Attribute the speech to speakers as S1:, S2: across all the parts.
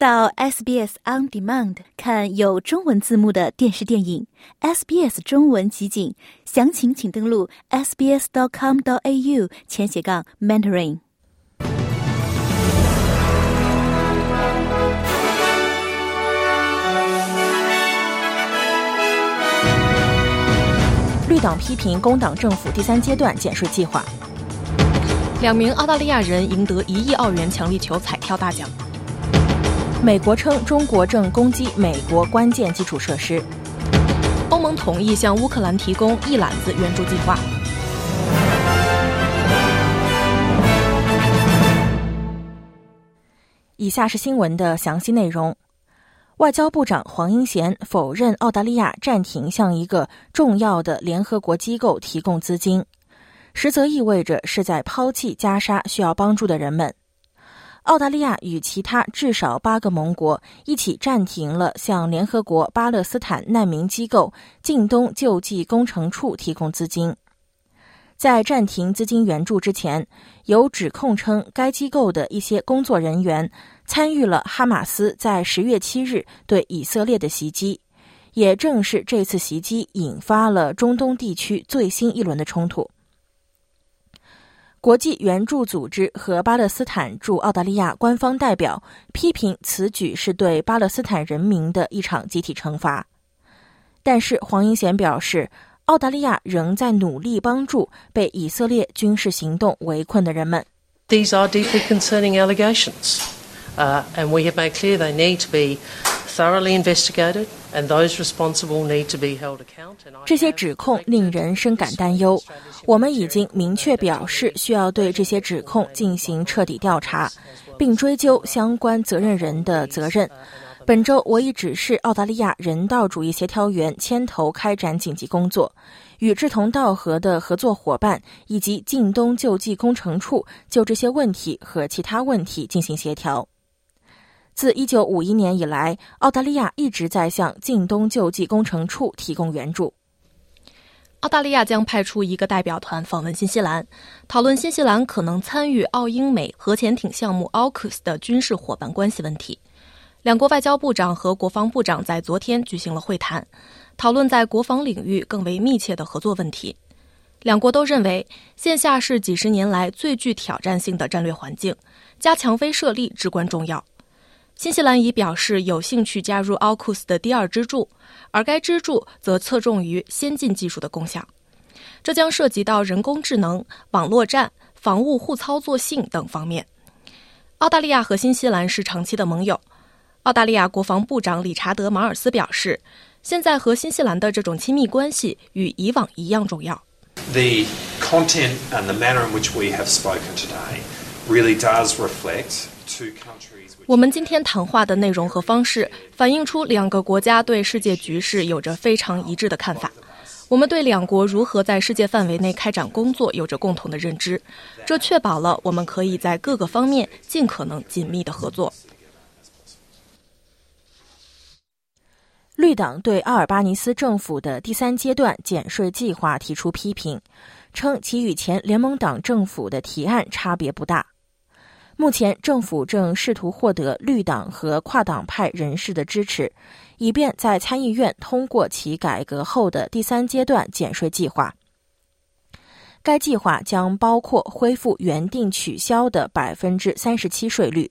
S1: 到 SBS On Demand 看有中文字幕的电视电影，SBS 中文集锦，详情请登录 sbs.com.au 前斜杠 mentoring。
S2: 绿党批评工党政府第三阶段减税计划。两名澳大利亚人赢得一亿澳元强力球彩票大奖。美国称中国正攻击美国关键基础设施。欧盟同意向乌克兰提供一揽子援助计划。以下是新闻的详细内容。外交部长黄英贤否认澳大利亚暂停向一个重要的联合国机构提供资金，实则意味着是在抛弃加沙需要帮助的人们。澳大利亚与其他至少八个盟国一起暂停了向联合国巴勒斯坦难民机构近东救济工程处提供资金。在暂停资金援助之前，有指控称该机构的一些工作人员参与了哈马斯在十月七日对以色列的袭击，也正是这次袭击引发了中东地区最新一轮的冲突。国际援助组织和巴勒斯坦驻澳大利亚官方代表批评此举是对巴勒斯坦人民的一场集体惩罚，但是黄英贤表示。澳大利亚仍在努力帮助被以色列军事行动围困的人们。
S3: These are deeply concerning allegations, and we have made clear they need to be thoroughly investigated, and those responsible need to be held accountable.
S2: 这些指控令人深感担忧。我们已经明确表示，需要对这些指控进行彻底调查，并追究相关责任人的责任。本周，我已指示澳大利亚人道主义协调员牵头开展紧急工作，与志同道合的合作伙伴以及近东救济工程处就这些问题和其他问题进行协调。自1951年以来，澳大利亚一直在向近东救济工程处提供援助。澳大利亚将派出一个代表团访问新西兰，讨论新西兰可能参与澳英美核潜艇项目 AUKUS 的军事伙伴关系问题。两国外交部长和国防部长在昨天举行了会谈，讨论在国防领域更为密切的合作问题。两国都认为，线下是几十年来最具挑战性的战略环境，加强威慑力至关重要。新西兰已表示有兴趣加入 AUKUS 的第二支柱，而该支柱则侧重于先进技术的共享，这将涉及到人工智能、网络战、防务互操作性等方面。澳大利亚和新西兰是长期的盟友。澳大利亚国防部长理查德·马尔斯表示：“现在和新西兰的这种亲密关系与以往一样重要。”
S4: The content and the manner in which we have spoken today really does reflect two countries.
S2: 我们今天谈话的内容和方式反映出两个国家对世界局势有着非常一致的看法。我们对两国如何在世界范围内开展工作有着共同的认知，这确保了我们可以在各个方面尽可能紧密的合作。绿党对阿尔巴尼斯政府的第三阶段减税计划提出批评，称其与前联盟党政府的提案差别不大。目前，政府正试图获得绿党和跨党派人士的支持，以便在参议院通过其改革后的第三阶段减税计划。该计划将包括恢复原定取消的百分之三十七税率，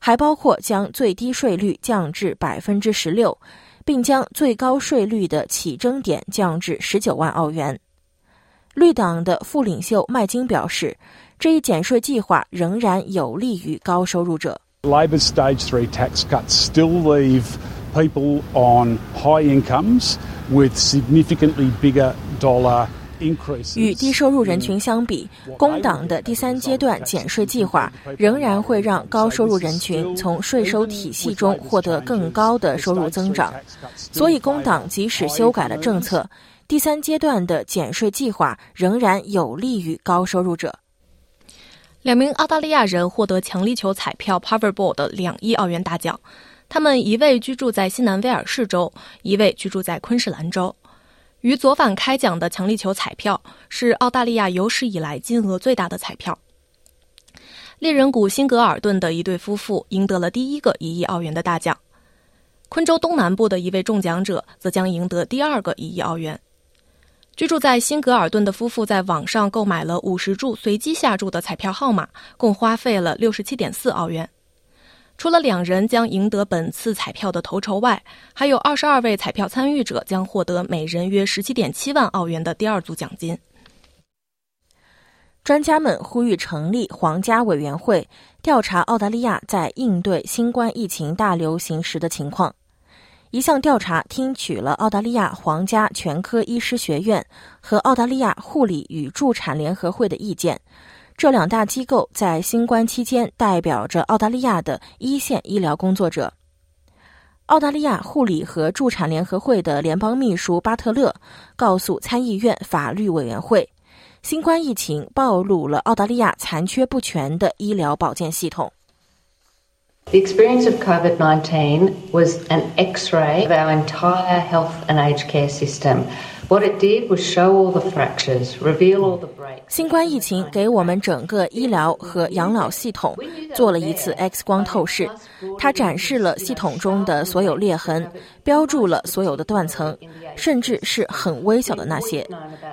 S2: 还包括将最低税率降至百分之十六。并将最高税率的起征点降至十九万澳元。绿党的副领袖麦金表示，这一减税计划仍然有利于高收入者。
S5: Labor's stage three tax cuts still leave people on high incomes with significantly bigger dollar.
S2: 与低收入人群相比，工党的第三阶段减税计划仍然会让高收入人群从税收体系中获得更高的收入增长。所以，工党即使修改了政策，第三阶段的减税计划仍然有利于高收入者。两名澳大利亚人获得强力球彩票 Powerball 的两亿澳元大奖，他们一位居住在西南威尔士州，一位居住在昆士兰州。与左反开奖的强力球彩票是澳大利亚有史以来金额最大的彩票。猎人谷辛格尔顿的一对夫妇赢得了第一个一亿澳元的大奖。昆州东南部的一位中奖者则将赢得第二个一亿澳元。居住在辛格尔顿的夫妇在网上购买了五十注随机下注的彩票号码，共花费了六十七点四澳元。除了两人将赢得本次彩票的头筹外，还有二十二位彩票参与者将获得每人约十七点七万澳元的第二组奖金。专家们呼吁成立皇家委员会，调查澳大利亚在应对新冠疫情大流行时的情况。一项调查听取了澳大利亚皇家全科医师学院和澳大利亚护理与助产联合会的意见。这两大机构在新冠期间代表着澳大利亚的一线医疗工作者。澳大利亚护理和助产联合会的联邦秘书巴特勒告诉参议院法律委员会，新冠疫情暴露了澳大利亚残缺不全的医疗保健系统。
S6: The experience of COVID 19 was an x ray of our entire health and aged care system. What it did was show all the fractures, reveal all the breaks.
S2: 新冠疫情给我们整个医疗和养老系统做了一次 X 光透视，它展示了系统中的所有裂痕，标注了所有的断层，甚至是很微小的那些。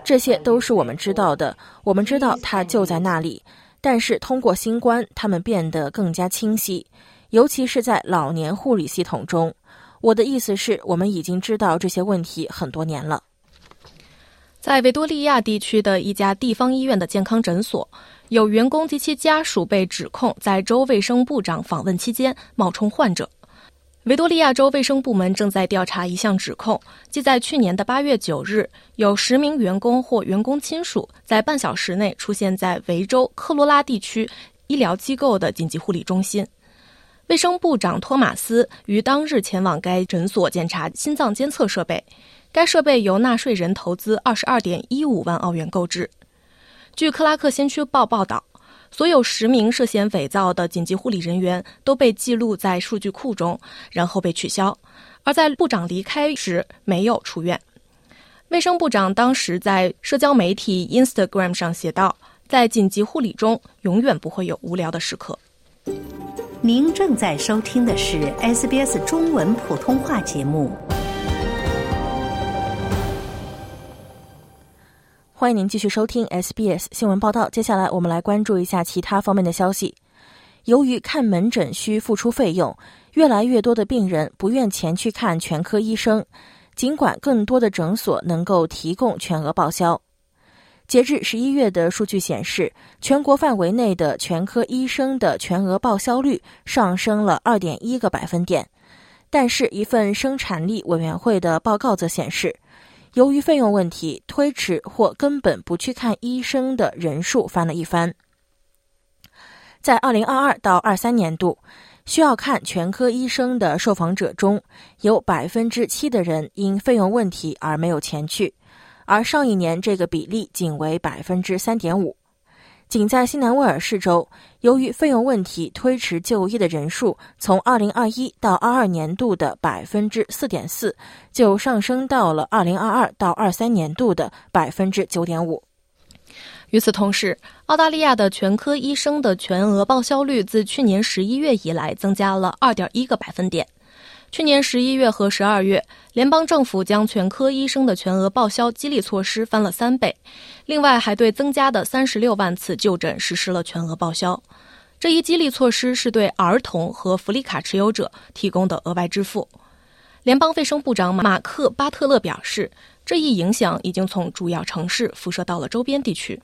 S2: 这些都是我们知道的，我们知道它就在那里。但是通过新冠，它们变得更加清晰。尤其是在老年护理系统中，我的意思是我们已经知道这些问题很多年了。在维多利亚地区的一家地方医院的健康诊所，有员工及其家属被指控在州卫生部长访问期间冒充患者。维多利亚州卫生部门正在调查一项指控，即在去年的八月九日，有十名员工或员工亲属在半小时内出现在维州科罗拉地区医疗机构的紧急护理中心。卫生部长托马斯于当日前往该诊所检查心脏监测设备，该设备由纳税人投资二十二点一五万澳元购置。据克拉克先驱报报道，所有十名涉嫌伪造的紧急护理人员都被记录在数据库中，然后被取消。而在部长离开时没有出院。卫生部长当时在社交媒体 Instagram 上写道：“在紧急护理中，永远不会有无聊的时刻。”
S1: 您正在收听的是 SBS 中文普通话节目。
S2: 欢迎您继续收听 SBS 新闻报道。接下来，我们来关注一下其他方面的消息。由于看门诊需付出费用，越来越多的病人不愿前去看全科医生，尽管更多的诊所能够提供全额报销。截至十一月的数据显示，全国范围内的全科医生的全额报销率上升了二点一个百分点。但是，一份生产力委员会的报告则显示，由于费用问题，推迟或根本不去看医生的人数翻了一番。在二零二二到二三年度，需要看全科医生的受访者中有百分之七的人因费用问题而没有前去。而上一年这个比例仅为百分之三点五，仅在新南威尔士州，由于费用问题推迟就医的人数，从二零二一到二二年度的百分之四点四，就上升到了二零二二到二三年度的百分之九点五。与此同时，澳大利亚的全科医生的全额报销率自去年十一月以来增加了二点一个百分点。去年十一月和十二月，联邦政府将全科医生的全额报销激励措施翻了三倍，另外还对增加的三十六万次就诊实施了全额报销。这一激励措施是对儿童和福利卡持有者提供的额外支付。联邦卫生部长马克·巴特勒表示，这一影响已经从主要城市辐射到了周边地区。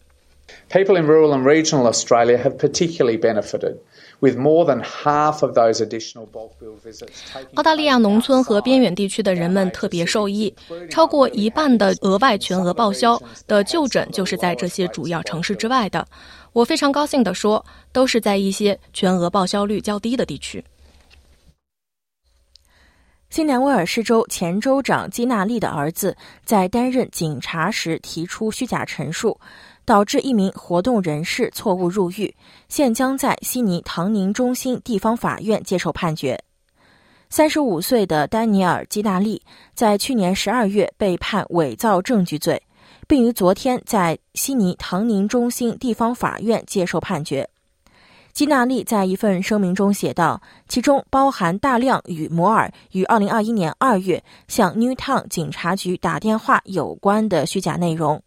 S7: People in rural and regional Australia have particularly benefited. With more than half of those additional bulk bill visits.
S2: 澳大利亚农村和边远地区的人们特别受益，超过一半的额外全额报销的就诊就是在这些主要城市之外的。我非常高兴地说，都是在一些全额报销率较低的地区。新南威尔士州前州长基纳利的儿子在担任警察时提出虚假陈述。导致一名活动人士错误入狱，现将在悉尼唐宁中心地方法院接受判决。三十五岁的丹尼尔·基纳利在去年十二月被判伪造证据罪，并于昨天在悉尼唐宁中心地方法院接受判决。基纳利在一份声明中写道，其中包含大量与摩尔于2021年2月向 Newtown 警察局打电话有关的虚假内容。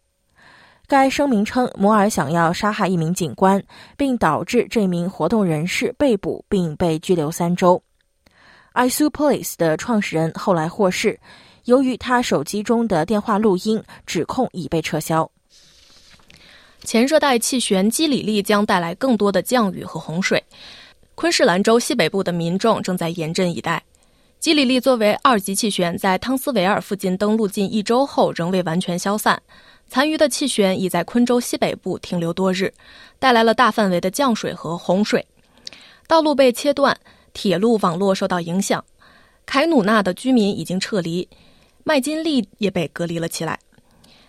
S2: 该声明称，摩尔想要杀害一名警官，并导致这名活动人士被捕并被拘留三周。iSu Police 的创始人后来获释，由于他手机中的电话录音，指控已被撤销。
S8: 前热带气旋基里利将带来更多的降雨和洪水，昆士兰州西北部的民众正在严阵以待。基里利作为二级气旋，在汤斯维尔附近登陆近一周后，仍未完全消散。残余的气旋已在昆州西北部停留多日，带来了大范围的降水和洪水，道路被切断，铁路网络受到影响。凯努纳的居民已经撤离，麦金利也被隔离了起来。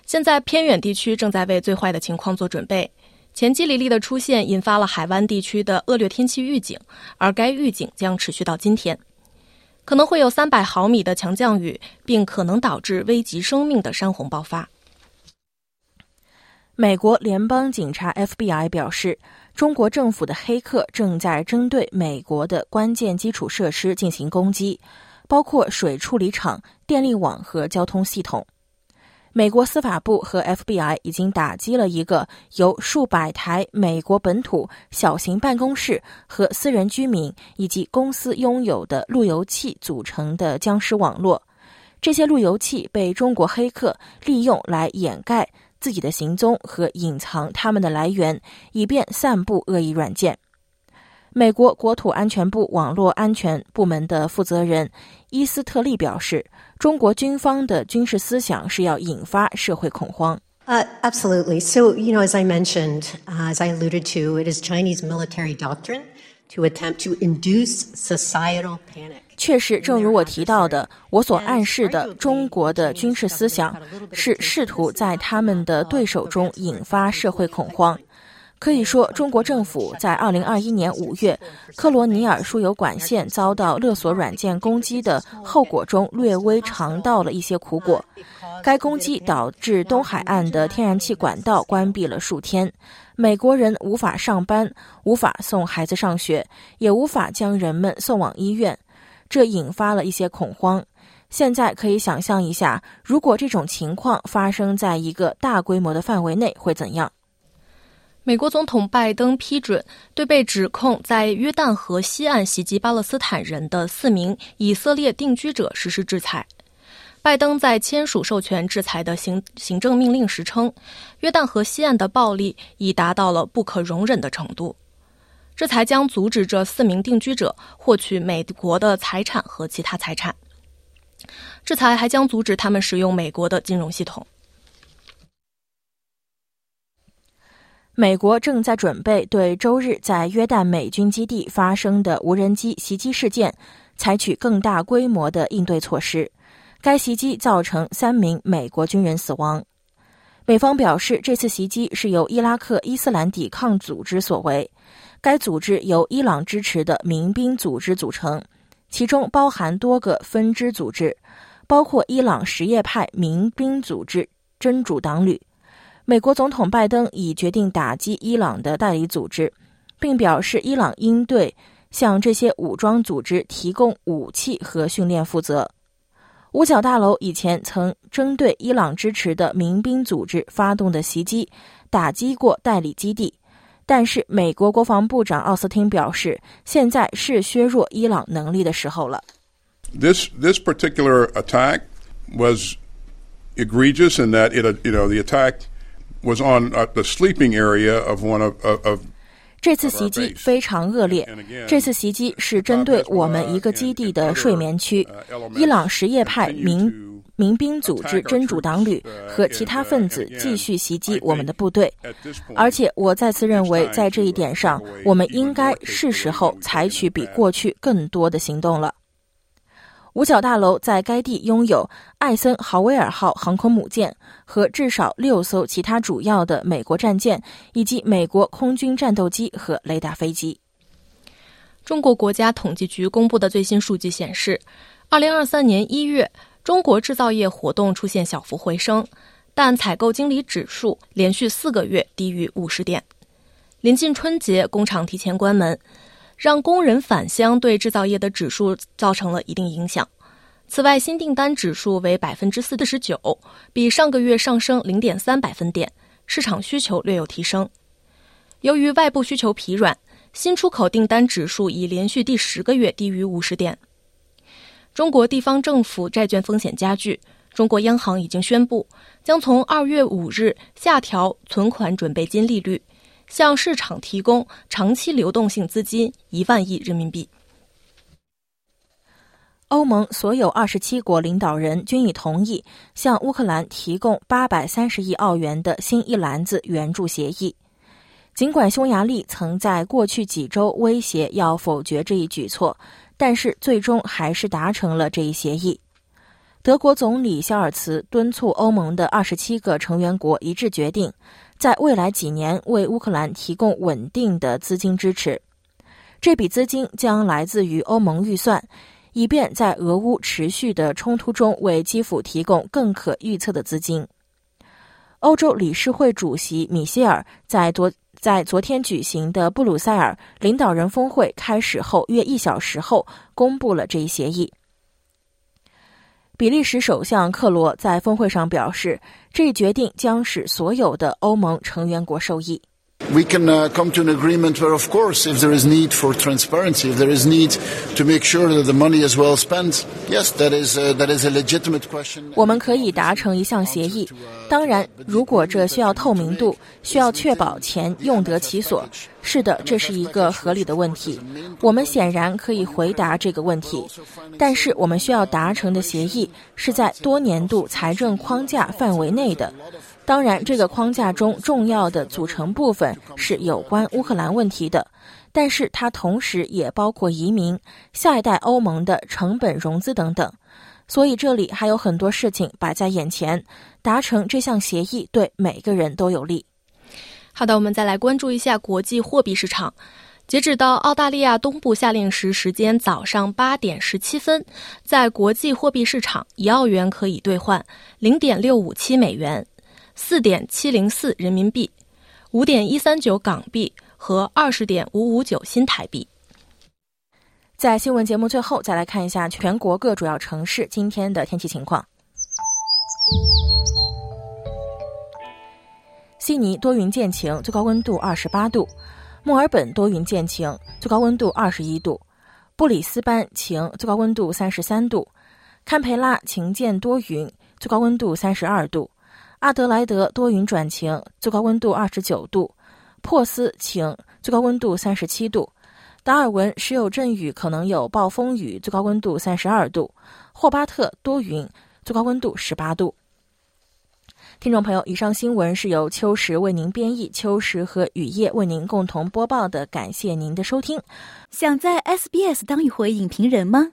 S8: 现在偏远地区正在为最坏的情况做准备。前基里利的出现引发了海湾地区的恶劣天气预警，而该预警将持续到今天，可能会有三百毫米的强降雨，并可能导致危及生命的山洪爆发。
S2: 美国联邦警察 FBI 表示，中国政府的黑客正在针对美国的关键基础设施进行攻击，包括水处理厂、电力网和交通系统。美国司法部和 FBI 已经打击了一个由数百台美国本土小型办公室和私人居民以及公司拥有的路由器组成的僵尸网络。这些路由器被中国黑客利用来掩盖自己的行踪和隐藏他们的来源，以便散布恶意软件。美国国土安全部网络安全部门的负责人伊斯特利表示。中国军方的军事思想是要引发社会恐慌。
S9: Uh, absolutely. So, you know, as I mentioned, uh, as I alluded to, it is Chinese military doctrine to attempt to induce societal panic.
S2: 确实，正如我提到的，我所暗示的，中国的军事思想是试图在他们的对手中引发社会恐慌。可以说，中国政府在二零二一年五月克罗尼尔输油管线遭到勒索软件攻击的后果中略微尝到了一些苦果。该攻击导致东海岸的天然气管道关闭了数天，美国人无法上班，无法送孩子上学，也无法将人们送往医院，这引发了一些恐慌。现在可以想象一下，如果这种情况发生在一个大规模的范围内会怎样？
S8: 美国总统拜登批准对被指控在约旦河西岸袭击巴勒斯坦人的四名以色列定居者实施制裁。拜登在签署授权制裁的行行政命令时称，约旦河西岸的暴力已达到了不可容忍的程度。制裁将阻止这四名定居者获取美国的财产和其他财产。制裁还将阻止他们使用美国的金融系统。
S2: 美国正在准备对周日在约旦美军基地发生的无人机袭击事件采取更大规模的应对措施。该袭击造成三名美国军人死亡。美方表示，这次袭击是由伊拉克伊斯兰抵抗组织所为。该组织由伊朗支持的民兵组织组成，其中包含多个分支组织，包括伊朗什叶派民兵组织真主党旅。美国总统拜登已决定打击伊朗的代理组织，并表示伊朗应对向这些武装组织提供武器和训练负责。五角大楼以前曾针对伊朗支持的民兵组织发动的袭击，打击过代理基地，但是美国国防部长奥斯汀表示，现在是削弱伊朗能力的时候了。
S10: This this particular attack was egregious in that it you know the attack. Was on the sleeping area of one of of
S2: 这次袭击非常恶劣。这次袭击是针对我们一个基地的睡眠区。伊朗什叶派民民兵组织真主党旅和其他分子继续袭击我们的部队，而且我再次认为，在这一点上，我们应该是时候采取比过去更多的行动了。五角大楼在该地拥有艾森豪威尔号航空母舰和至少六艘其他主要的美国战舰，以及美国空军战斗机和雷达飞机。
S8: 中国国家统计局公布的最新数据显示，二零二三年一月，中国制造业活动出现小幅回升，但采购经理指数连续四个月低于五十点。临近春节，工厂提前关门，让工人返乡，对制造业的指数造成了一定影响。此外，新订单指数为百分之四十九，比上个月上升零点三百分点，市场需求略有提升。由于外部需求疲软，新出口订单指数已连续第十个月低于五十点。中国地方政府债券风险加剧，中国央行已经宣布将从二月五日下调存款准备金利率。向市场提供长期流动性资金一万亿人民币。
S2: 欧盟所有二十七国领导人均已同意向乌克兰提供八百三十亿澳元的新一篮子援助协议。尽管匈牙利曾在过去几周威胁要否决这一举措，但是最终还是达成了这一协议。德国总理肖尔茨敦促欧盟的二十七个成员国一致决定。在未来几年为乌克兰提供稳定的资金支持，这笔资金将来自于欧盟预算，以便在俄乌持续的冲突中为基辅提供更可预测的资金。欧洲理事会主席米歇尔在昨在昨天举行的布鲁塞尔领导人峰会开始后约一小时后公布了这一协议。比利时首相克罗在峰会上表示，这一决定将使所有的欧盟成员国受益。
S11: We can come to an agreement where, of course, if there is need for transparency, if there is need to make sure that the money is well spent, yes, that is that is a legitimate question.
S2: 我们可以达成一项协议。当然，如果这需要透明度，需要确保钱用得其所，是的，这是一个合理的问题。我们显然可以回答这个问题。但是，我们需要达成的协议是在多年度财政框架范围内的。当然，这个框架中重要的组成部分是有关乌克兰问题的，但是它同时也包括移民、下一代欧盟的成本融资等等。所以这里还有很多事情摆在眼前，达成这项协议对每个人都有利。
S8: 好的，我们再来关注一下国际货币市场。截止到澳大利亚东部夏令时时间早上八点十七分，在国际货币市场，一澳元可以兑换零点六五七美元。四点七零四人民币，五点一三九港币和二十点五五九新台币。
S2: 在新闻节目最后，再来看一下全国各主要城市今天的天气情况。悉尼多云见晴，最高温度二十八度；墨尔本多云见晴，最高温度二十一度；布里斯班晴，最高温度三十三度；堪培拉晴见多云，最高温度三十二度。阿德莱德多云转晴，最高温度二十九度；珀斯晴，最高温度三十七度；达尔文时有阵雨，可能有暴风雨，最高温度三十二度；霍巴特多云，最高温度十八度。听众朋友，以上新闻是由秋实为您编译，秋实和雨夜为您共同播报的，感谢您的收听。
S1: 想在 SBS 当一回影评人吗